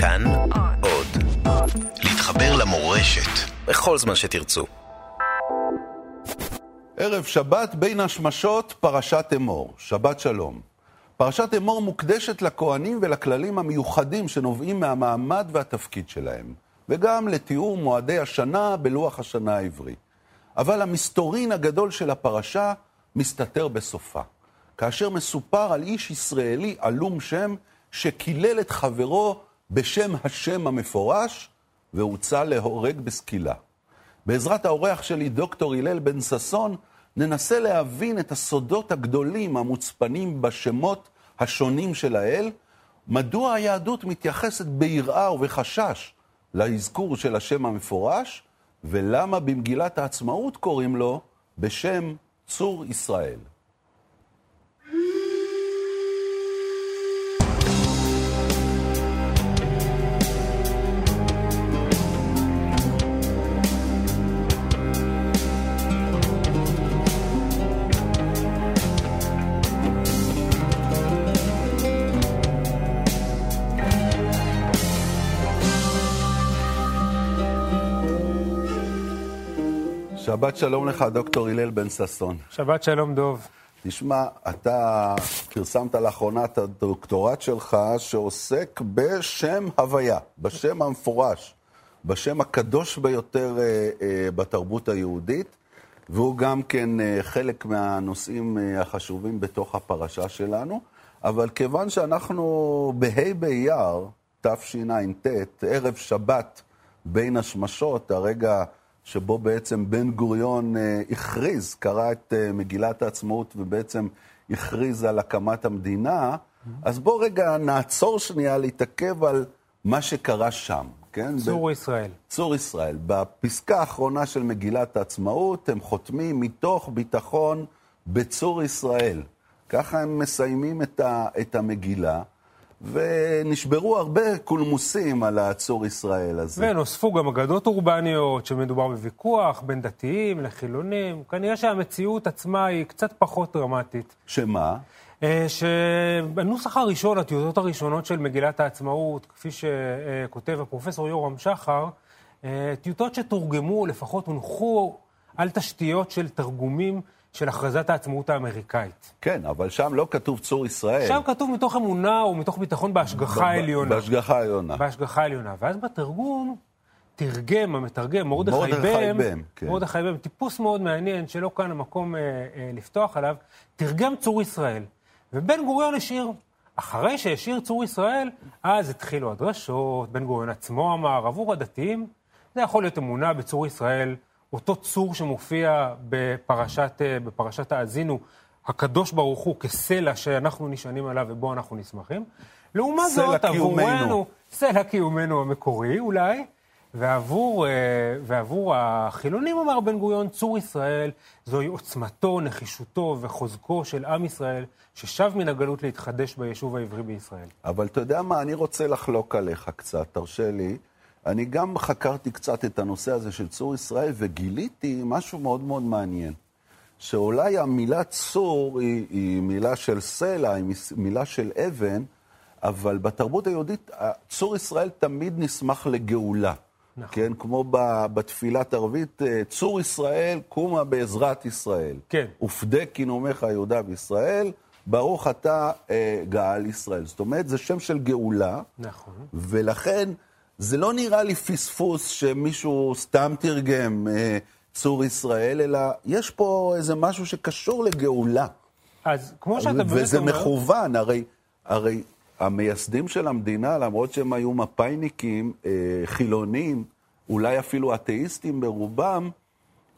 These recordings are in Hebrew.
כאן עוד. להתחבר למורשת בכל זמן שתרצו. ערב שבת בין השמשות, פרשת אמור. שבת שלום. פרשת אמור מוקדשת לכהנים ולכללים המיוחדים שנובעים מהמעמד והתפקיד שלהם, וגם לתיאור מועדי השנה בלוח השנה העברי. אבל המסתורין הגדול של הפרשה מסתתר בסופה, כאשר מסופר על איש ישראלי עלום שם שקילל את חברו בשם השם המפורש, והוצא להורג בסקילה. בעזרת האורח שלי, דוקטור הלל בן ששון, ננסה להבין את הסודות הגדולים המוצפנים בשמות השונים של האל, מדוע היהדות מתייחסת ביראה ובחשש לאזכור של השם המפורש, ולמה במגילת העצמאות קוראים לו בשם צור ישראל. שבת שלום לך, דוקטור הלל בן ששון. שבת שלום דוב. תשמע, אתה פרסמת לאחרונה את הדוקטורט שלך שעוסק בשם הוויה, בשם המפורש, בשם הקדוש ביותר אה, אה, בתרבות היהודית, והוא גם כן אה, חלק מהנושאים אה, החשובים בתוך הפרשה שלנו. אבל כיוון שאנחנו בה' באייר, תשע"ט, ערב שבת בין השמשות, הרגע שבו בעצם בן גוריון אה, הכריז, קרא את אה, מגילת העצמאות ובעצם הכריז על הקמת המדינה, אז בוא רגע נעצור שנייה להתעכב על מה שקרה שם, כן? צור ישראל. צור ישראל. בפסקה האחרונה של מגילת העצמאות הם חותמים מתוך ביטחון בצור ישראל. ככה הם מסיימים את, ה, את המגילה. ונשברו הרבה קולמוסים על הצור ישראל הזה. ונוספו גם אגדות אורבניות, שמדובר בוויכוח בין דתיים לחילונים. כנראה שהמציאות עצמה היא קצת פחות דרמטית. שמה? אה, שהנוסח הראשון, הטיוטות הראשונות של מגילת העצמאות, כפי שכותב הפרופסור יורם שחר, אה, טיוטות שתורגמו, לפחות הונחו על תשתיות של תרגומים של הכרזת העצמאות האמריקאית. כן, אבל שם לא כתוב צור ישראל. שם כתוב מתוך אמונה או מתוך ביטחון בהשגחה העליונה. בהשגחה העליונה. בהשגחה העליונה. ואז בתרגום, תרגם, המתרגם, מרדכי בם, כן. מרדכי בם, טיפוס מאוד מעניין, שלא כאן המקום אה, אה, לפתוח עליו, תרגם צור ישראל. ובן גוריון השאיר, אחרי שהשאיר צור ישראל, אז התחילו הדרשות, בן גוריון עצמו אמר, עבור הדתיים, זה יכול להיות אמונה בצור ישראל. אותו צור שמופיע בפרשת, אה, בפרשת האזינו, הקדוש ברוך הוא כסלע שאנחנו נשענים עליו ובו אנחנו נסמכים. לעומת זאת, עבורנו, סלע קיומנו המקורי אולי, ועבור, אה, ועבור החילונים, אמר בן גוריון, צור ישראל זוהי עוצמתו, נחישותו וחוזקו של עם ישראל, ששב מן הגלות להתחדש ביישוב העברי בישראל. אבל אתה יודע מה, אני רוצה לחלוק עליך קצת, תרשה לי. אני גם חקרתי קצת את הנושא הזה של צור ישראל, וגיליתי משהו מאוד מאוד מעניין. שאולי המילה צור היא, היא מילה של סלע, היא מילה של אבן, אבל בתרבות היהודית, צור ישראל תמיד נסמך לגאולה. נכון. כן, כמו בתפילת ערבית, אה, צור ישראל, קומה בעזרת ישראל. כן. ופדה כינומך יהודה וישראל, ברוך אתה אה, גאל ישראל. זאת אומרת, זה שם של גאולה. נכון. ולכן... זה לא נראה לי פספוס שמישהו סתם תרגם אה, צור ישראל, אלא יש פה איזה משהו שקשור לגאולה. אז כמו שאתה באמת אומר... וזה מכוון, הרי, הרי המייסדים של המדינה, למרות שהם היו מפאיניקים, אה, חילונים, אולי אפילו אתאיסטים ברובם,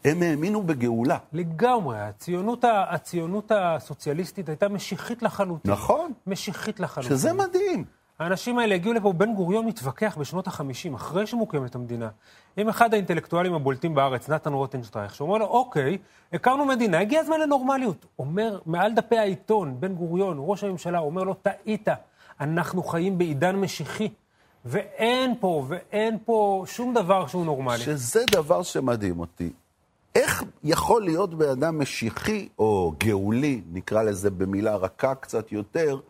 הם האמינו בגאולה. לגמרי. הציונות, הציונות הסוציאליסטית הייתה משיחית לחלוטין. נכון. משיחית לחלוטין. שזה מדהים. האנשים האלה הגיעו לפה, בן גוריון מתווכח בשנות ה-50, אחרי שמוקמת המדינה, עם אחד האינטלקטואלים הבולטים בארץ, נתן רוטנשטרייך, שאומר לו, אוקיי, הכרנו מדינה, הגיע הזמן לנורמליות. אומר, מעל דפי העיתון, בן גוריון, ראש הממשלה, אומר לו, טעית, אנחנו חיים בעידן משיחי. ואין פה, ואין פה שום דבר שהוא נורמלי. שזה דבר שמדהים אותי. איך יכול להיות בן אדם משיחי, או גאולי, נקרא לזה במילה רכה קצת יותר,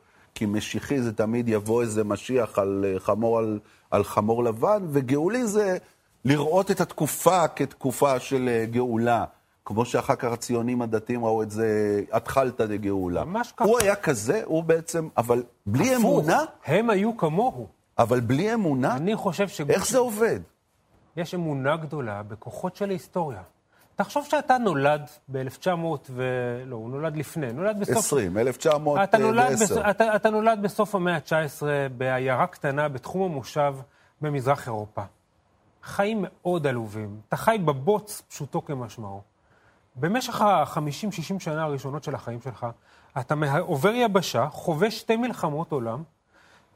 כי משיחי זה תמיד יבוא איזה משיח על חמור, על, על חמור לבן, וגאולי זה לראות את התקופה כתקופה של גאולה. כמו שאחר כך הציונים הדתיים ראו את זה, התחלתא דגאולה. ממש ככה. הוא היה כזה, הוא בעצם, אבל בלי הפוך, אמונה... הם היו כמוהו. אבל בלי אמונה? אני חושב ש... איך זה עובד? יש אמונה גדולה בכוחות של ההיסטוריה. תחשוב שאתה נולד ב-1900 ו... לא, הוא נולד לפני, נולד בסוף... 20, 1910. אתה נולד, בס... אתה, אתה נולד בסוף המאה ה-19 בעיירה קטנה בתחום המושב במזרח אירופה. חיים מאוד עלובים. אתה חי בבוץ, פשוטו כמשמעו. במשך ה-50-60 שנה הראשונות של החיים שלך, אתה עובר יבשה, חווה שתי מלחמות עולם,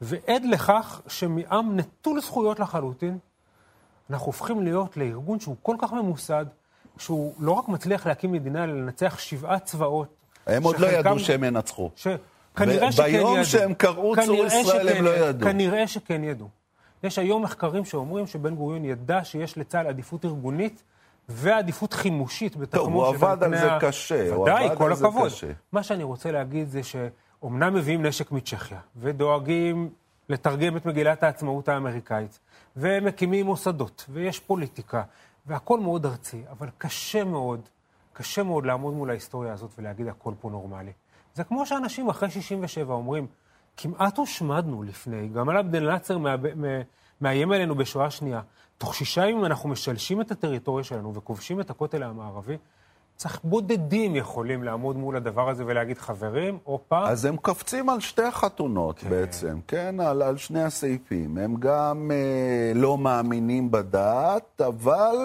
ועד לכך שמעם נטול זכויות לחלוטין, אנחנו הופכים להיות לארגון שהוא כל כך ממוסד, שהוא לא רק מצליח להקים מדינה, אלא לנצח שבעה צבאות. הם עוד לא ידעו שהם ינצחו. ש... כנראה שכן ידעו. ביום שהם קראו צור ישראל הם לא ידעו. כנראה שכן ידעו. יש היום מחקרים שאומרים שבן גוריון ידע שיש לצה"ל עדיפות ארגונית ועדיפות חימושית בתחומו טוב, הוא עבד על זה קשה. ודאי, כל הכבוד. מה שאני רוצה להגיד זה שאומנם מביאים נשק מצ'כיה, ודואגים לתרגם את מגילת העצמאות האמריקאית, ומקימים מוסדות, ויש פוליטיקה, והכל מאוד ארצי, אבל קשה מאוד, קשה מאוד לעמוד מול ההיסטוריה הזאת ולהגיד הכל פה נורמלי. זה כמו שאנשים אחרי 67 אומרים, כמעט הושמדנו לפני, גם על עבד אל-נאצר מאיים עלינו בשואה שנייה. תוך שישה ימים אנחנו משלשים את הטריטוריה שלנו וכובשים את הכותל המערבי. צריך בודדים יכולים לעמוד מול הדבר הזה ולהגיד, חברים, הופה. אז הם קופצים על שתי החתונות כן. בעצם, כן? על, על שני הסעיפים. הם גם אה, לא מאמינים בדת, אבל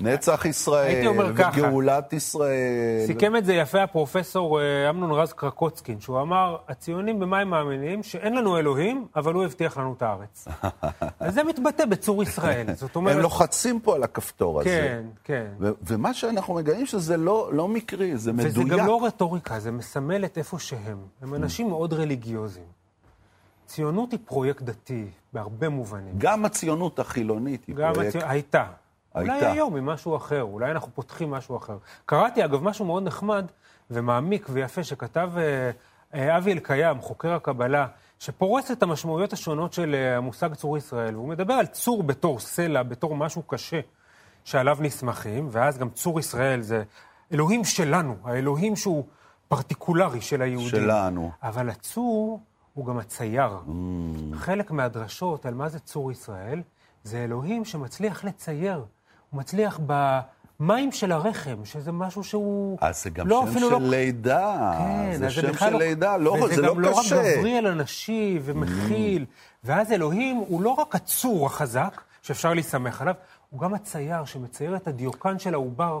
נצח ישראל, וגאולת ישראל. סיכם את זה יפה הפרופסור אה, אמנון רז קרקוצקין, שהוא אמר, הציונים במה הם מאמינים? שאין לנו אלוהים, אבל הוא הבטיח לנו את הארץ. אז זה מתבטא בצור ישראל, זאת אומרת... הם לוחצים פה על הכפתור הזה. כן, כן. ומה שאנחנו מגלים שזה לא, לא מקרי, זה מדויק. וזה גם לא רטוריקה, זה מסמל את איפה שהם. הם אנשים מאוד רליגיוזיים. ציונות היא פרויקט דתי, בהרבה מובנים. גם הציונות החילונית היא פרויקט... גם הייתה. אולי היום עם משהו אחר, אולי אנחנו פותחים משהו אחר. קראתי, אגב, משהו מאוד נחמד ומעמיק ויפה שכתב אה, אה, אבי אלקיים, חוקר הקבלה, שפורס את המשמעויות השונות של אה, המושג צור ישראל, והוא מדבר על צור בתור סלע, בתור משהו קשה שעליו נסמכים, ואז גם צור ישראל זה אלוהים שלנו, האלוהים שהוא פרטיקולרי של היהודים. שלנו. אבל הצור הוא גם הצייר. Mm. חלק מהדרשות על מה זה צור ישראל, זה אלוהים שמצליח לצייר. הוא מצליח במים של הרחם, שזה משהו שהוא... אז זה גם לא, שם של לא... לידה. כן, זה שם של לא... לידה, לא, זה לא קשה. וזה גם לא רק מבריע לנשי ומכיל. Mm. ואז אלוהים הוא לא רק הצור החזק, שאפשר להסתמך עליו, הוא גם הצייר שמצייר את הדיוקן של העובר.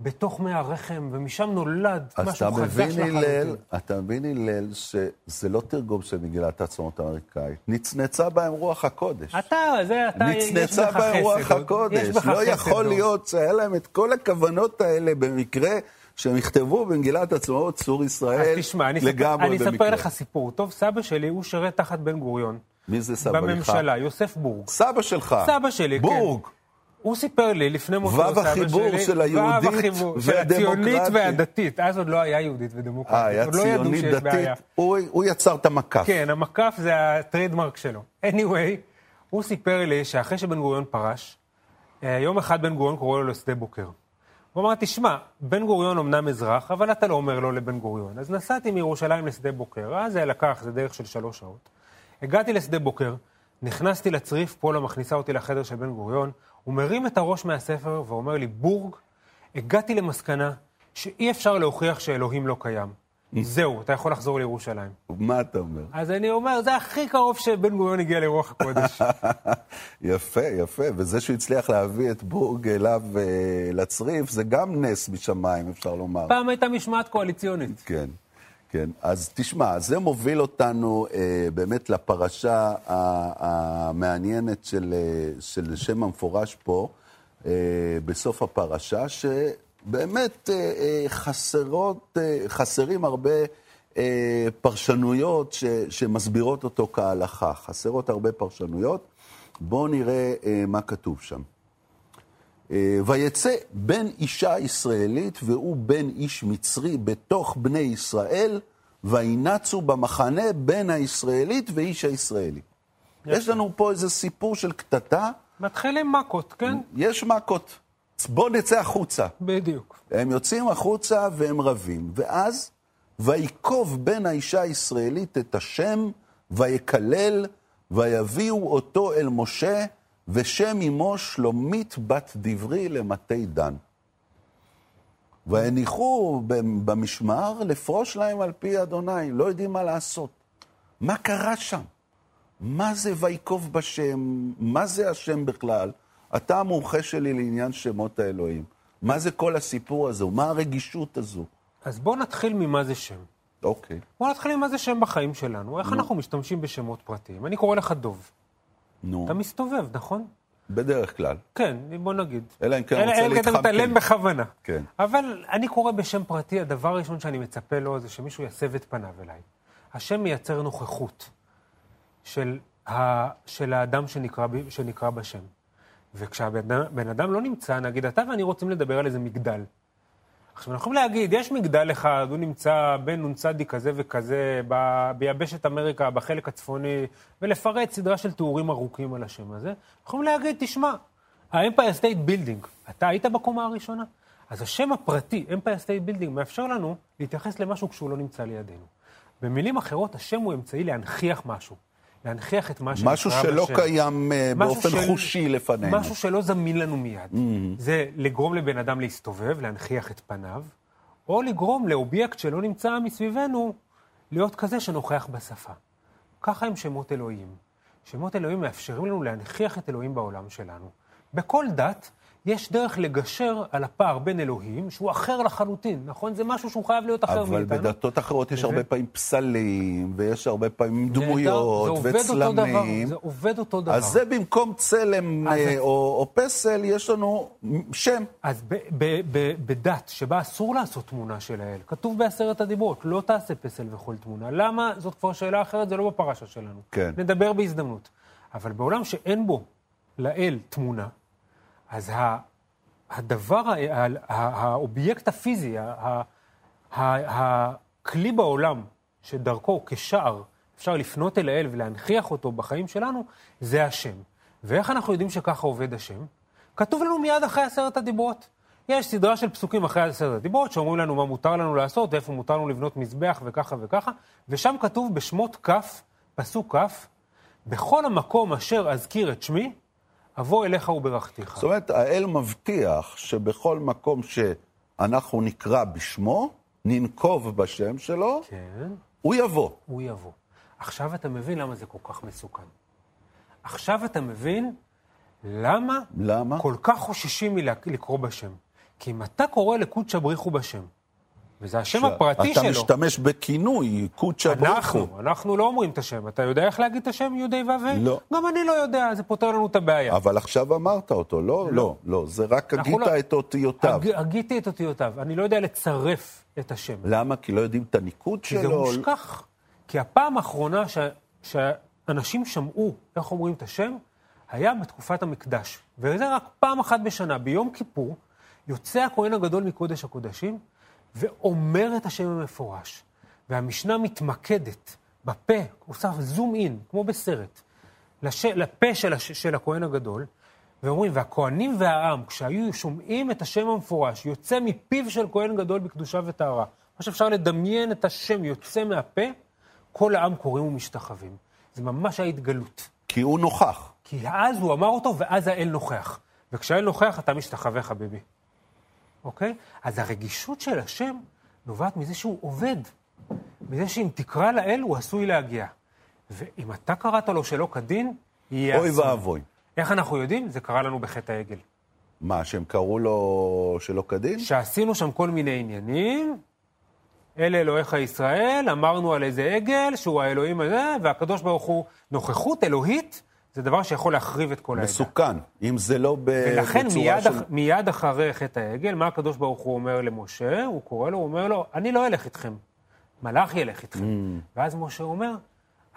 בתוך מי הרחם, ומשם נולד משהו חזק של החלוטין. אתה מבין, הלל, שזה לא תרגום של מגילת העצמאות האמריקאית. נצנצה בהם רוח הקודש. אתה, זה, אתה, יש בך חסד. נצנצה בהם רוח הקודש. לא יכול להיות שהיה להם את כל הכוונות האלה במקרה שהם יכתבו במגילת העצמאות צור ישראל תשמע, לגמרי במקרה. אני אספר לך סיפור. טוב, סבא שלי, הוא שירת תחת בן גוריון. מי זה סבא לך? בממשלה, יוסף בורג. סבא שלך. סבא שלי, בורג. כן. בורג. הוא סיפר לי לפני מותו סבא שלי, וו החיבור של היהודית והדמוקרטית. הציונית והדתית. אז עוד לא היה יהודית ודמוקרטית. אה, היה ציונית לא דתית. הוא, הוא יצר את המקף. כן, המקף זה הטריידמרק שלו. anyway, הוא סיפר לי שאחרי שבן גוריון פרש, אה, יום אחד בן גוריון קורא לו לשדה בוקר. הוא אמר, תשמע, בן גוריון אמנם אזרח, אבל אתה לא אומר לו לבן גוריון. אז נסעתי מירושלים לשדה בוקר, אז זה לקח, זה דרך של שלוש שעות. הגעתי לשדה בוקר, נכנסתי לצריף, פולה מכניסה אותי לחדר של בן גוריון, הוא מרים את הראש מהספר ואומר לי, בורג, הגעתי למסקנה שאי אפשר להוכיח שאלוהים לא קיים. זהו, אתה יכול לחזור לירושלים. מה אתה אומר? אז אני אומר, זה הכי קרוב שבן גוריון הגיע לרוח הקודש. יפה, יפה. וזה שהוא הצליח להביא את בורג אליו uh, לצריף, זה גם נס משמיים, אפשר לומר. פעם הייתה משמעת קואליציונית. כן. כן, אז תשמע, זה מוביל אותנו אה, באמת לפרשה המעניינת של, אה, של שם המפורש פה, אה, בסוף הפרשה, שבאמת אה, אה, חסרות, אה, חסרים הרבה אה, פרשנויות ש, שמסבירות אותו כהלכה. חסרות הרבה פרשנויות. בואו נראה אה, מה כתוב שם. אה, ויצא בן אישה ישראלית והוא בן איש מצרי בתוך בני ישראל, וינצו במחנה בין הישראלית ואיש הישראלי. יש לנו פה איזה סיפור של קטטה. מתחילים מכות, כן? יש מכות. בואו נצא החוצה. בדיוק. הם יוצאים החוצה והם רבים, ואז ויקוב בן האישה הישראלית את השם, ויקלל, ויביאו אותו אל משה, ושם אמו שלומית בת דברי למטי דן. והניחו במשמר לפרוש להם על פי אדוני, לא יודעים מה לעשות. מה קרה שם? מה זה ויקוב בשם? מה זה השם בכלל? אתה המומחה שלי לעניין שמות האלוהים. מה זה כל הסיפור הזה? מה הרגישות הזו? אז בואו נתחיל ממה זה שם. אוקיי. בואו נתחיל ממה זה שם בחיים שלנו. איך נו. אנחנו משתמשים בשמות פרטיים? אני קורא לך דוב. נו. אתה מסתובב, נכון? בדרך כלל. כן, בוא נגיד. אלא אם כן רוצה להתחמקן. אלא אם כן אתה מתעלם בכוונה. כן. אבל אני קורא בשם פרטי, הדבר הראשון שאני מצפה לו זה שמישהו יסב את פניו אליי. השם מייצר נוכחות של, ה, של האדם שנקרא, שנקרא בשם. וכשהבן אדם לא נמצא, נגיד אתה ואני רוצים לדבר על איזה מגדל. עכשיו, אנחנו יכולים להגיד, יש מגדל אחד, הוא נמצא בין נ"צ כזה וכזה, ב, ביבשת אמריקה, בחלק הצפוני, ולפרט סדרה של תיאורים ארוכים על השם הזה. אנחנו יכולים להגיד, תשמע, ה-Empire State Building, אתה היית בקומה הראשונה? אז השם הפרטי, Empire State Building, מאפשר לנו להתייחס למשהו כשהוא לא נמצא לידינו. במילים אחרות, השם הוא אמצעי להנכיח משהו. להנכיח את מה שנקרא. משהו שלא בשם. קיים אה, משהו באופן של... חושי לפנינו. משהו שלא זמין לנו מיד. Mm-hmm. זה לגרום לבן אדם להסתובב, להנכיח את פניו, או לגרום לאובייקט שלא נמצא מסביבנו להיות כזה שנוכח בשפה. ככה הם שמות אלוהים. שמות אלוהים מאפשרים לנו להנכיח את אלוהים בעולם שלנו. בכל דת יש דרך לגשר על הפער בין אלוהים, שהוא אחר לחלוטין, נכון? זה משהו שהוא חייב להיות אחר אבל מאיתנו. אבל בדתות אחרות יש. הרבה פעמים פסלים, ויש הרבה פעמים דמויות זה וצלמים. זה עובד אותו דבר. אז זה במקום צלם. אה, או, או פסל, יש לנו שם. אז ב, ב, ב, בדת שבה אסור לעשות תמונה של האל, כתוב בעשרת הדיברות, לא תעשה פסל וכל תמונה. למה? זאת כבר שאלה אחרת, זה לא בפרשה שלנו. כן. נדבר בהזדמנות. אבל בעולם שאין בו לאל תמונה, אז הדבר, האובייקט הפיזי, הכלי בעולם שדרכו כשער אפשר לפנות אל האל ולהנכיח אותו בחיים שלנו, זה השם. ואיך אנחנו יודעים שככה עובד השם? כתוב לנו מיד אחרי עשרת הדיברות. יש סדרה של פסוקים אחרי עשרת הדיברות שאומרים לנו מה מותר לנו לעשות, ואיפה מותר לנו לבנות מזבח וככה וככה, ושם כתוב בשמות כ', פסוק כ', בכל המקום אשר אזכיר את שמי, אבוא אליך וברכתיך. זאת אומרת, האל מבטיח שבכל מקום שאנחנו נקרא בשמו, ננקוב בשם שלו, כן. הוא יבוא. הוא יבוא. עכשיו אתה מבין למה זה כל כך מסוכן. עכשיו אתה מבין למה, למה? כל כך חוששים מלקרוא בשם. כי אם אתה קורא לקודשא בריחו בשם, וזה השם. הפרטי שלו. אתה משתמש בכינוי, קודשא בריחו. אנחנו, אנחנו לא אומרים את השם. אתה יודע איך להגיד את השם יהודי וה'? לא. גם אני לא יודע, זה פותר לנו את הבעיה. אבל עכשיו אמרת אותו, לא? לא, לא. לא זה רק הגית לא... את אותיותיו. הג... הגיתי את אותיותיו. אני לא יודע לצרף את השם. למה? כי לא יודעים את הניקוד כי שלו? כי זה מושכח. כי הפעם האחרונה ש... שאנשים שמעו איך אומרים את השם, היה בתקופת המקדש. וזה רק פעם אחת בשנה, ביום כיפור, יוצא הכהן הגדול מקודש הקודשים, ואומר את השם המפורש. והמשנה מתמקדת בפה, עושה זום אין, כמו בסרט, לש... לפה של, הש... של הכהן הגדול, ואומרים, והכהנים והעם, כשהיו שומעים את השם המפורש, יוצא מפיו של כהן גדול בקדושה וטהרה, מה שאפשר לדמיין את השם יוצא מהפה, כל העם קוראים ומשתחווים. זה ממש ההתגלות. כי הוא נוכח. כי אז הוא אמר אותו, ואז האל נוכח. וכשהאל נוכח, אתה משתחווה, חביבי. אוקיי? אז הרגישות של השם נובעת מזה שהוא עובד. מזה שאם תקרא לאל, הוא עשוי להגיע. ואם אתה קראת לו שלא כדין, יהיה. אוי ואבוי. איך אנחנו יודעים? זה קרה לנו בחטא העגל. מה, שהם קראו לו שלא כדין? שעשינו שם כל מיני עניינים, אלה אלוהיך ישראל, אמרנו על איזה עגל, שהוא האלוהים הזה, והקדוש ברוך הוא נוכחות אלוהית, זה דבר שיכול להחריב את כל העדה. מסוכן, אם זה לא בצורה של... ולכן מיד, אח, מיד אחרי חטא העגל, מה הקדוש ברוך הוא אומר למשה? הוא קורא לו, הוא אומר לו, אני לא אלך איתכם, מלאך ילך איתכם. Mm. ואז משה אומר,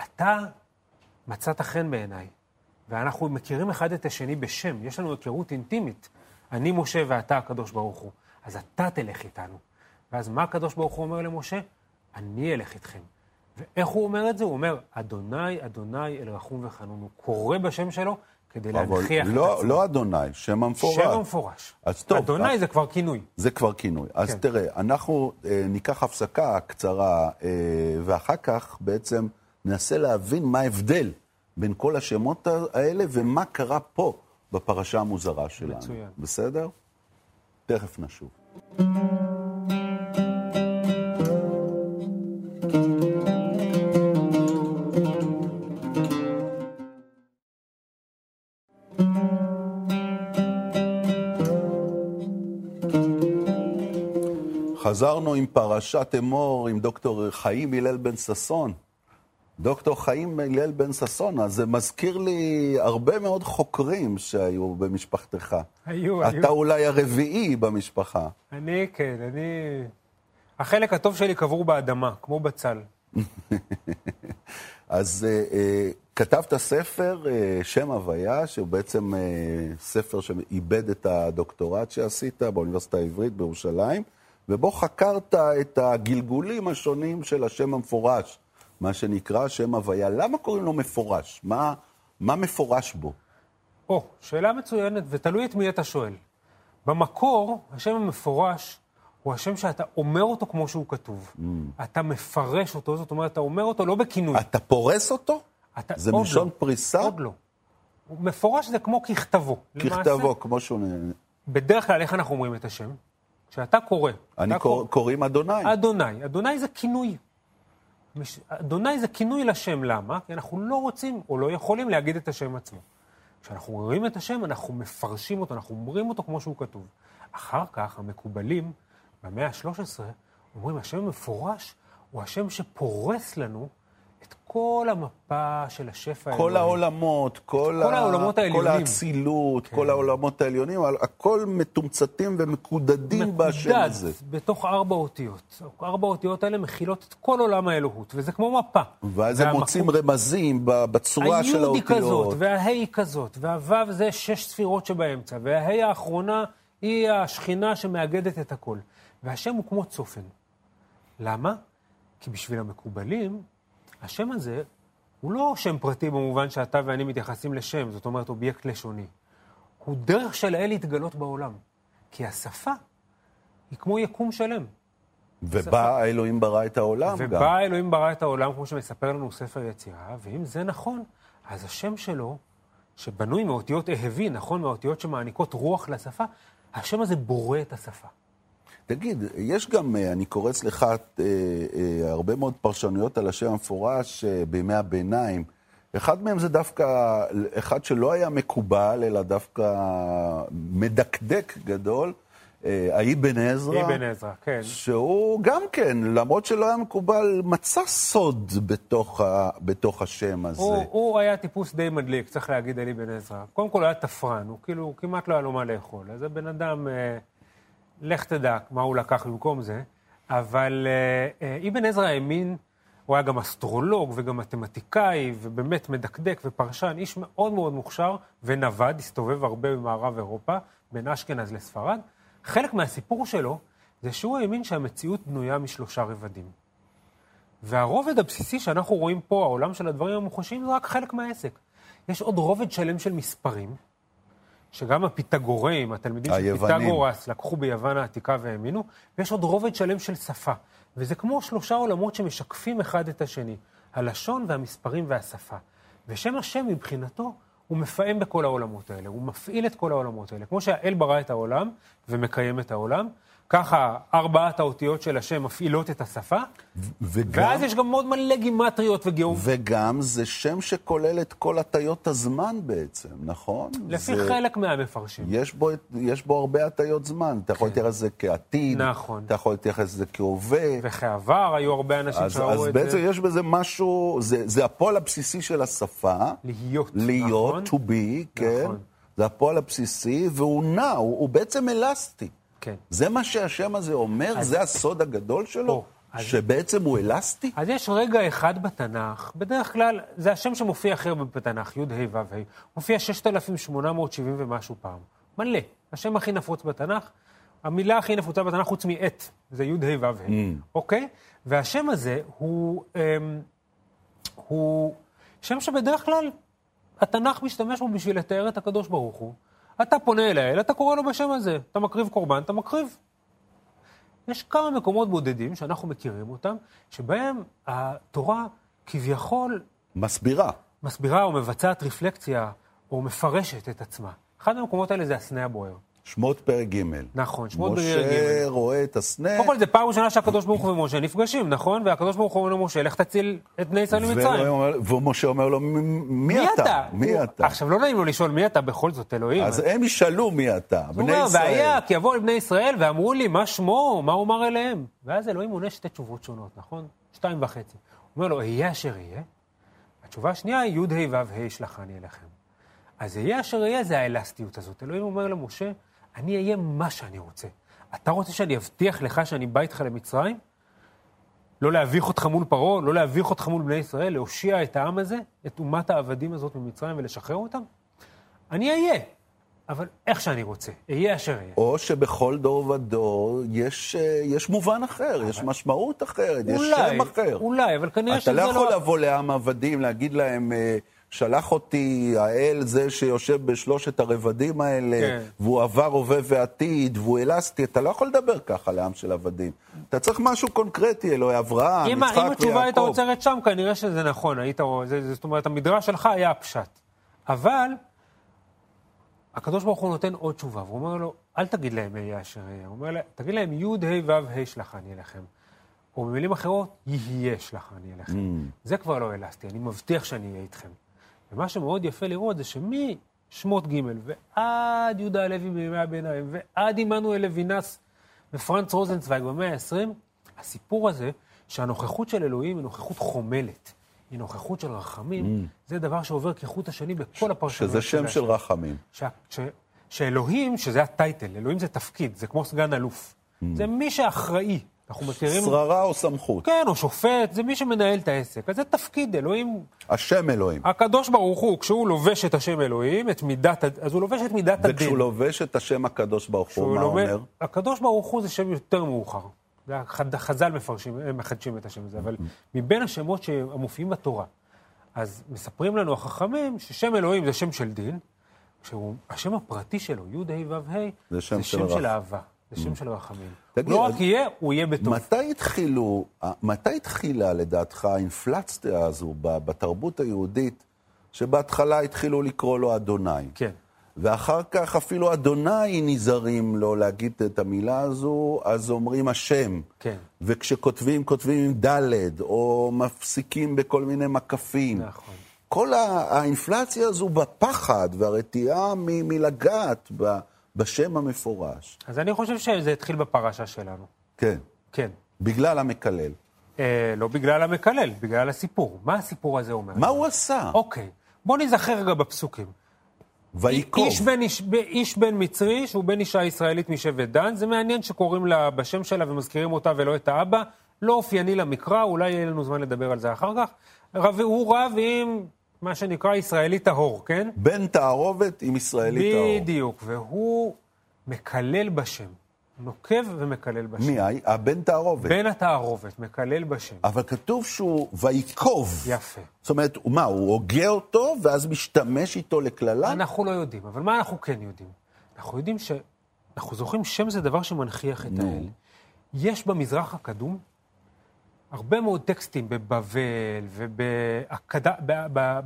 אתה מצאת חן בעיניי, ואנחנו מכירים אחד את השני בשם, יש לנו היכרות אינטימית. אני משה ואתה הקדוש ברוך הוא, אז אתה תלך איתנו. ואז מה הקדוש ברוך הוא אומר למשה? אני אלך איתכם. ואיך הוא אומר את זה? הוא אומר, אדוני, אדוני אל רחום וחנון. הוא קורא בשם שלו כדי להנכיח לא, את עצמו. לא אדוני, שם המפורש. שם המפורש. אז טוב. אדוני אז... זה כבר כינוי. זה כבר כינוי. אז כן. תראה, אנחנו אה, ניקח הפסקה קצרה, אה, ואחר כך בעצם ננסה להבין מה ההבדל בין כל השמות האלה ומה קרה פה בפרשה המוזרה שלנו. מצוין. בסדר? תכף נשוב. חזרנו עם פרשת אמור, עם דוקטור חיים הלל בן ששון. דוקטור חיים הלל בן ששון, אז זה מזכיר לי הרבה מאוד חוקרים שהיו במשפחתך. היו, אתה היו. אתה אולי הרביעי במשפחה. אני, כן, אני... החלק הטוב שלי קבור באדמה, כמו בצל. אז uh, uh, כתבת ספר, uh, שם הוויה, שהוא בעצם uh, ספר שאיבד את הדוקטורט שעשית באוניברסיטה העברית בירושלים, ובו חקרת את הגלגולים השונים של השם המפורש. מה שנקרא שם הוויה. למה קוראים לו מפורש? מה, מה מפורש בו? או, שאלה מצוינת, ותלוי את מי אתה שואל. במקור, השם המפורש הוא השם שאתה אומר אותו כמו שהוא כתוב. Mm. אתה מפרש אותו, זאת אומרת, אתה אומר אותו לא בכינוי. אתה פורס אותו? אתה, זה מלשון לא, פריסה? עוד לא. מפורש זה כמו ככתבו. ככתבו, למעשה, כמו שהוא... בדרך כלל, איך אנחנו אומרים את השם? כשאתה קורא. אני קורא, קורא, קוראים אדוני. אדוני. אדוני זה כינוי. אדוני זה כינוי לשם, למה? כי אנחנו לא רוצים או לא יכולים להגיד את השם עצמו. כשאנחנו רואים את השם, אנחנו מפרשים אותו, אנחנו אומרים אותו כמו שהוא כתוב. אחר כך, המקובלים, במאה ה-13, אומרים, השם המפורש הוא השם שפורס לנו את כל המפה של השפע האלוהי. כל העולמות, כל, כל ה... העולמות העליונים. כל האצילות, כן. כל העולמות העליונים, הכל מתומצתים ומקודדים מקודד בשם הזה. מקודד בתוך ארבע אותיות. ארבע אותיות האלה מכילות את כל עולם האלוהות, וזה כמו מפה. ואז הם מוצאים רמזים בצורה של האותיות. היוד כזאת, וההי כזאת, והוו זה שש ספירות שבאמצע, וההי האחרונה היא השכינה שמאגדת את הכל. והשם הוא כמו צופן. למה? כי בשביל המקובלים, השם הזה הוא לא שם פרטי במובן שאתה ואני מתייחסים לשם, זאת אומרת אובייקט לשוני. הוא דרך של האל להתגלות בעולם. כי השפה היא כמו יקום שלם. ובא האלוהים ברא את העולם ובא גם. ובא האלוהים ברא את העולם, כמו שמספר לנו ספר יצירה, ואם זה נכון, אז השם שלו, שבנוי מאותיות אהבי, נכון? מאותיות שמעניקות רוח לשפה, השם הזה בורא את השפה. תגיד, יש גם, אה, אני קורא אצלך אה, אה, הרבה מאוד פרשנויות על השם המפורש אה, בימי הביניים. אחד מהם זה דווקא, אחד שלא היה מקובל, אלא דווקא מדקדק גדול, אה, האבן עזרא. אבן עזרא, כן. שהוא גם כן, למרות שלא היה מקובל, מצא סוד בתוך, ה, בתוך השם הזה. הוא, הוא היה טיפוס די מדליק, צריך להגיד על אבן עזרא. קודם כל הוא היה תפרן, הוא כאילו כמעט לא היה לו מה לאכול. אז זה בן אדם... לך תדע מה הוא לקח במקום זה, אבל אה, אה, אבן עזרא האמין, הוא היה גם אסטרולוג וגם מתמטיקאי, ובאמת מדקדק ופרשן, איש מאוד מאוד מוכשר ונווד, הסתובב הרבה במערב אירופה, בין אשכנז לספרד. חלק מהסיפור שלו זה שהוא האמין שהמציאות בנויה משלושה רבדים. והרובד הבסיסי שאנחנו רואים פה, העולם של הדברים המוחשיים, זה רק חלק מהעסק. יש עוד רובד שלם של מספרים, שגם הפיתגוראים, התלמידים של פיתגורס, לקחו ביוון העתיקה והאמינו, ויש עוד רובד שלם של שפה. וזה כמו שלושה עולמות שמשקפים אחד את השני, הלשון והמספרים והשפה. ושם השם מבחינתו הוא מפעם בכל העולמות האלה, הוא מפעיל את כל העולמות האלה. כמו שהאל ברא את העולם ומקיים את העולם, ככה ארבעת האותיות של השם מפעילות את השפה, וגם, ואז יש גם עוד מלא גימטריות וגיאום. וגם זה שם שכולל את כל הטיות הזמן בעצם, נכון? לפי זה... חלק מהמפרשים. יש בו, יש בו הרבה הטיות זמן. אתה יכול כן. להתייחס לזה כעתיד, נכון. אתה יכול להתייחס לזה כהווה. וכעבר, היו הרבה אנשים שראו את זה. אז בעצם יש בזה משהו, זה, זה הפועל הבסיסי של השפה. להיות, להיות, נכון. to be, כן. נכון. זה הפועל הבסיסי, והוא נע, הוא, הוא בעצם אלסטי. כן. זה מה שהשם הזה אומר? אז... זה הסוד הגדול שלו? או, אז... שבעצם הוא אלסטי? אז יש רגע אחד בתנ"ך, בדרך כלל, זה השם שמופיע הרבה בתנ"ך, י' ה' ו' ה', מופיע 6,870 ומשהו פעם. מלא. השם הכי נפוץ בתנ"ך. המילה הכי נפוצה בתנ"ך חוץ מעת, זה י' ה' ו' ה', mm. אוקיי? והשם הזה הוא, אמ, הוא שם שבדרך כלל התנ"ך משתמש בו בשביל לתאר את הקדוש ברוך הוא. אתה פונה אל האל, אתה קורא לו בשם הזה. אתה מקריב קורבן, אתה מקריב. יש כמה מקומות בודדים שאנחנו מכירים אותם, שבהם התורה כביכול... מסבירה. מסבירה או מבצעת רפלקציה, או מפרשת את עצמה. אחד המקומות האלה זה הסנה הבוער. שמות פרק ג'. נכון, שמות פרק ג'. משה רואה את הסנה. קודם כל, זה פעם ראשונה שהקדוש ברוך הוא ומשה נפגשים, נכון? והקדוש ברוך הוא אומר למשה, לך תציל את בני ישראל ממצרים. ומשה אומר לו, מי אתה? מי אתה? עכשיו, לא נעים לו לשאול מי אתה בכל זאת, אלוהים. אז הם ישאלו מי אתה, בני ישראל. והיה, כי יבואו לבני ישראל ואמרו לי, מה שמו? מה הוא אמר אליהם? ואז אלוהים עונה שתי תשובות שונות, נכון? שתיים וחצי. הוא אומר לו, אהיה אשר יהיה. התשובה השנייה היא, י' ה' ו' ה' שלחני אליכם. אז אהיה אשר יהיה זה האלסטיות הזאת. אלוהים אומר למשה, אני אהיה מה שאני רוצה. אתה רוצה שאני אבטיח לך שאני בא איתך למצרים? לא להביך אותך מול פרעה, לא להביך אותך מול בני ישראל, להושיע את העם הזה, את אומת העבדים הזאת ממצרים ולשחרר אותם? אני אהיה, אבל איך שאני רוצה, אהיה אשר אהיה. או שבכל דור ודור יש, אה, יש מובן אחר, אבל... יש משמעות אחרת, אולי, יש שם אחר. אולי, אבל כנראה שזה לא... אתה לא יכול לבוא לעם עבדים, להגיד להם... אה, שלח אותי האל זה שיושב בשלושת הרבדים האלה, כן. והוא עבר, הווה ועתיד, והוא אלסטי, אתה לא יכול לדבר ככה לעם של עבדים. אתה צריך משהו קונקרטי, אלוהי אברהם, יצחק ויעקב. אם התשובה הייתה עוצרת שם, כנראה שזה נכון, היית, זה, זאת אומרת, המדרש שלך היה הפשט. אבל הקדוש ברוך הוא נותן עוד תשובה, והוא אומר לו, אל תגיד להם אהיה אשר אהיה, הוא אומר להם, תגיד להם י' ה' ו' ה' שלחני אליכם. או במילים אחרות, יהיה שלחני אליכם. Mm. זה כבר לא אלסטי, אני מבטיח שאני אהיה איתכם. ומה שמאוד יפה לראות זה שמשמות ג' ועד יהודה הלוי בימי הביניים, ועד עמנואל לוינס ופרנץ רוזנצוויג במאה ה-20, הסיפור הזה שהנוכחות של אלוהים היא נוכחות חומלת. היא נוכחות של רחמים, mm. זה דבר שעובר כחוט השני בכל הפרשנות. שזה שם של רחמים. ש, ש, שאלוהים, שזה הטייטל, אלוהים זה תפקיד, זה כמו סגן אלוף. Mm. זה מי שאחראי אנחנו מכירים... שררה או סמכות. כן, או שופט, זה מי שמנהל את העסק. אז זה תפקיד, אלוהים... השם אלוהים. הקדוש ברוך הוא, כשהוא לובש את השם אלוהים, את מידת, אז הוא לובש את מידת הדין. וכשהוא לובש את השם הקדוש ברוך הוא, מה לובש... אומר? הקדוש ברוך הוא זה שם יותר מאוחר. חז"ל מפרשים, מחדשים את השם הזה, אבל מבין השמות שמופיעים בתורה, אז מספרים לנו החכמים ששם אלוהים זה שם של דין, שהשם הפרטי שלו, י' ה' ו' ה', זה שם של אהבה. זה שם של רחמים. תגיד, לא רק יהיה, הוא יהיה בטוב. מתי התחילו, מתי התחילה לדעתך האינפלציה הזו בתרבות היהודית, שבהתחלה התחילו לקרוא לו אדוני? כן. ואחר כך אפילו אדוני נזהרים לו להגיד את המילה הזו, אז אומרים השם. כן. וכשכותבים, כותבים עם ד', או מפסיקים בכל מיני מקפים. נכון. כל האינפלציה הזו בפחד והרתיעה מלגעת ב... בשם המפורש. אז אני חושב שזה התחיל בפרשה שלנו. כן. כן. בגלל המקלל. אה, לא בגלל המקלל, בגלל הסיפור. מה הסיפור הזה אומר? מה הוא עשה? אוקיי. בוא נזכר רגע בפסוקים. ויקוב. איש בן, איש, איש בן מצרי, שהוא בן אישה ישראלית משבט דן, זה מעניין שקוראים לה בשם שלה ומזכירים אותה ולא את האבא. לא אופייני למקרא, אולי יהיה לנו זמן לדבר על זה אחר כך. רב, הוא רב עם מה שנקרא ישראלי טהור, כן? בן תערובת עם ישראלי טהור. בדיוק, והוא מקלל בשם. נוקב ומקלל בשם. מי? הבן תערובת. בן התערובת, מקלל בשם. אבל כתוב שהוא ויקוב. יפה. זאת אומרת, מה, הוא הוגה אותו ואז משתמש איתו לקללה? אנחנו לא יודעים, אבל מה אנחנו כן יודעים? אנחנו יודעים ש... אנחנו זוכרים שם זה דבר שמנכיח את האל. יש במזרח הקדום הרבה מאוד טקסטים בבבל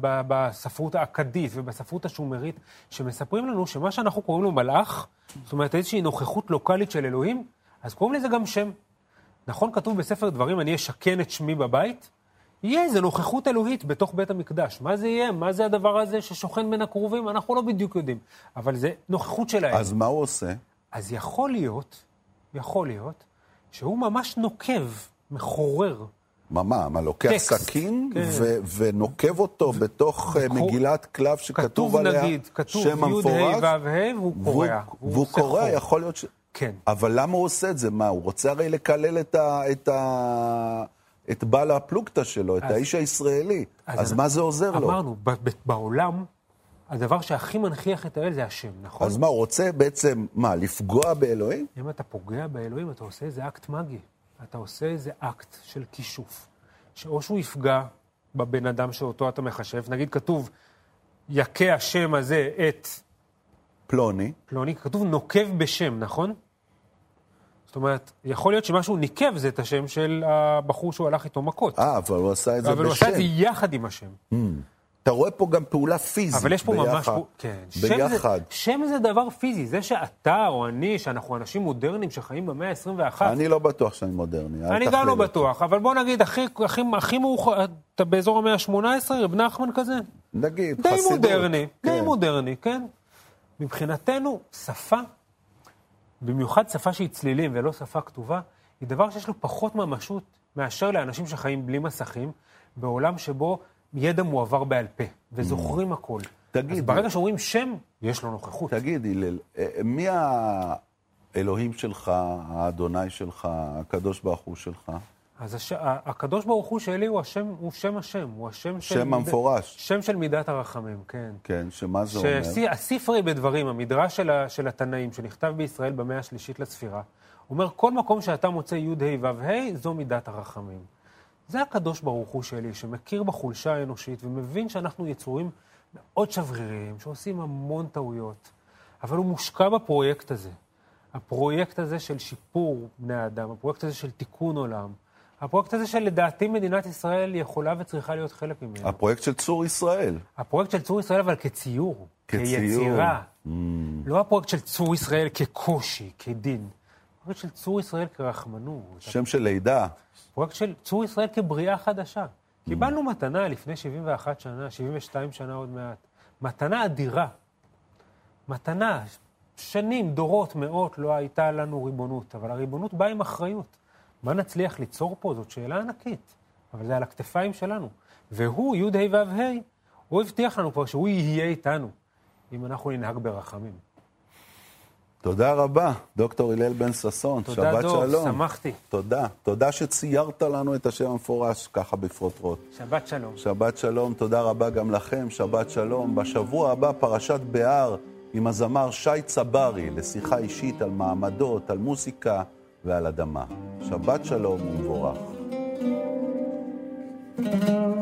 ובספרות האכדית ובספרות השומרית, שמספרים לנו שמה שאנחנו קוראים לו מלאך, זאת אומרת איזושהי נוכחות לוקאלית של אלוהים, אז קוראים לזה גם שם. נכון כתוב בספר דברים, אני אשכן את שמי בבית? יהיה איזו נוכחות אלוהית בתוך בית המקדש. מה זה יהיה? מה זה הדבר הזה ששוכן בין הקרובים? אנחנו לא בדיוק יודעים. אבל זה נוכחות שלהם. אז מה הוא עושה? אז יכול להיות, יכול להיות, שהוא ממש נוקב מחורר. מה, מה, מה, לוקח סכין כן. ונוקב אותו בתוך uh, מגילת כלב שכתוב עליה נגיד, כתוב שם המפורש? כתוב י' ה' ו' ה' והוא קורע. והוא קורע, יכול להיות ש... כן. אבל למה הוא עושה את זה? מה, הוא רוצה הרי לקלל את, ה, את, ה, את בעל הפלוגתא שלו, את אז, האיש הישראלי. אז, אז מה זה עוזר אמרנו, לו? אמרנו, בעולם הדבר שהכי מנכיח את האל זה השם, נכון? אז מה, הוא רוצה בעצם, מה, לפגוע באלוהים? אם אתה פוגע באלוהים, אתה עושה איזה אקט מגי. אתה עושה איזה אקט של כישוף. שאו שהוא יפגע בבן אדם שאותו אתה מכשף, נגיד כתוב, יכה השם הזה את... פלוני. פלוני, כתוב נוקב בשם, נכון? זאת אומרת, יכול להיות שמה שהוא נקב זה את השם של הבחור שהוא הלך איתו מכות. אה, אבל הוא עשה את זה בשם. אבל הוא עשה את זה יחד עם השם. Mm. אתה רואה פה גם פעולה פיזית אבל יש פה ביחד, ממש... כן. ביחד. שם זה, שם זה דבר פיזי. זה שאתה או אני, שאנחנו אנשים מודרניים שחיים במאה ה-21... אני לא בטוח שאני מודרני. אני גם לא בטוח, אבל בוא נגיד, הכי, הכי, הכי מאוחר, אתה באזור המאה ה-18, רב נחמן כזה? נגיד, די חסידות. מודרני, כן. די מודרני, כן. מבחינתנו, שפה, במיוחד שפה שהיא צלילים ולא שפה כתובה, היא דבר שיש לו פחות ממשות מאשר לאנשים שחיים בלי מסכים, בעולם שבו ידע מועבר בעל פה, וזוכרים mm. הכל. תגיד... אז ברגע שאומרים שם, יש לו נוכחות. תגיד, הלל, אה, מי האלוהים שלך, האדוני שלך, הקדוש ברוך הוא שלך? אז הש... הקדוש ברוך הוא שלי הוא השם, הוא שם השם, הוא השם של... שם המפורש. שם של מידת הרחמים, כן. כן, שמה זה אומר? הספרי בדברים, המדרש של, ה... של התנאים, שנכתב בישראל במאה השלישית לספירה, אומר, כל מקום שאתה מוצא י' ה' ו' ה', זו מידת הרחמים. זה הקדוש ברוך הוא שלי, שמכיר בחולשה האנושית ומבין שאנחנו יצורים מאוד שבריריים, שעושים המון טעויות, אבל הוא מושקע בפרויקט הזה. הפרויקט הזה של שיפור בני האדם, הפרויקט הזה של תיקון עולם, הפרויקט הזה שלדעתי מדינת ישראל יכולה וצריכה להיות חלק ממנו. הפרויקט של צור ישראל. הפרויקט של צור ישראל, אבל כציור, כציור. כיצירה. Mm. לא הפרויקט של צור ישראל כקושי, כדין. הפרויקט של צור ישראל כרחמנות. שם של לידה. פרויקט של צור ישראל כבריאה חדשה. קיבלנו מתנה לפני 71 שנה, 72 שנה עוד מעט. מתנה אדירה. מתנה, שנים, דורות, מאות, לא הייתה לנו ריבונות, אבל הריבונות באה עם אחריות. מה נצליח ליצור פה? זאת שאלה ענקית, אבל זה על הכתפיים שלנו. והוא, י' ה' ו' ה', הוא הבטיח לנו כבר שהוא יהיה איתנו, אם אנחנו ננהג ברחמים. תודה רבה, דוקטור הלל בן ששון, שבת דוב, שלום. תודה, דוב, שמחתי. תודה. תודה שציירת לנו את השם המפורש ככה בפרוטרוט. שבת שלום. שבת שלום, תודה רבה גם לכם, שבת שלום. בשבוע הבא, פרשת בהר עם הזמר שי צברי, לשיחה אישית על מעמדות, על מוסיקה ועל אדמה. שבת שלום ומבורך. thank you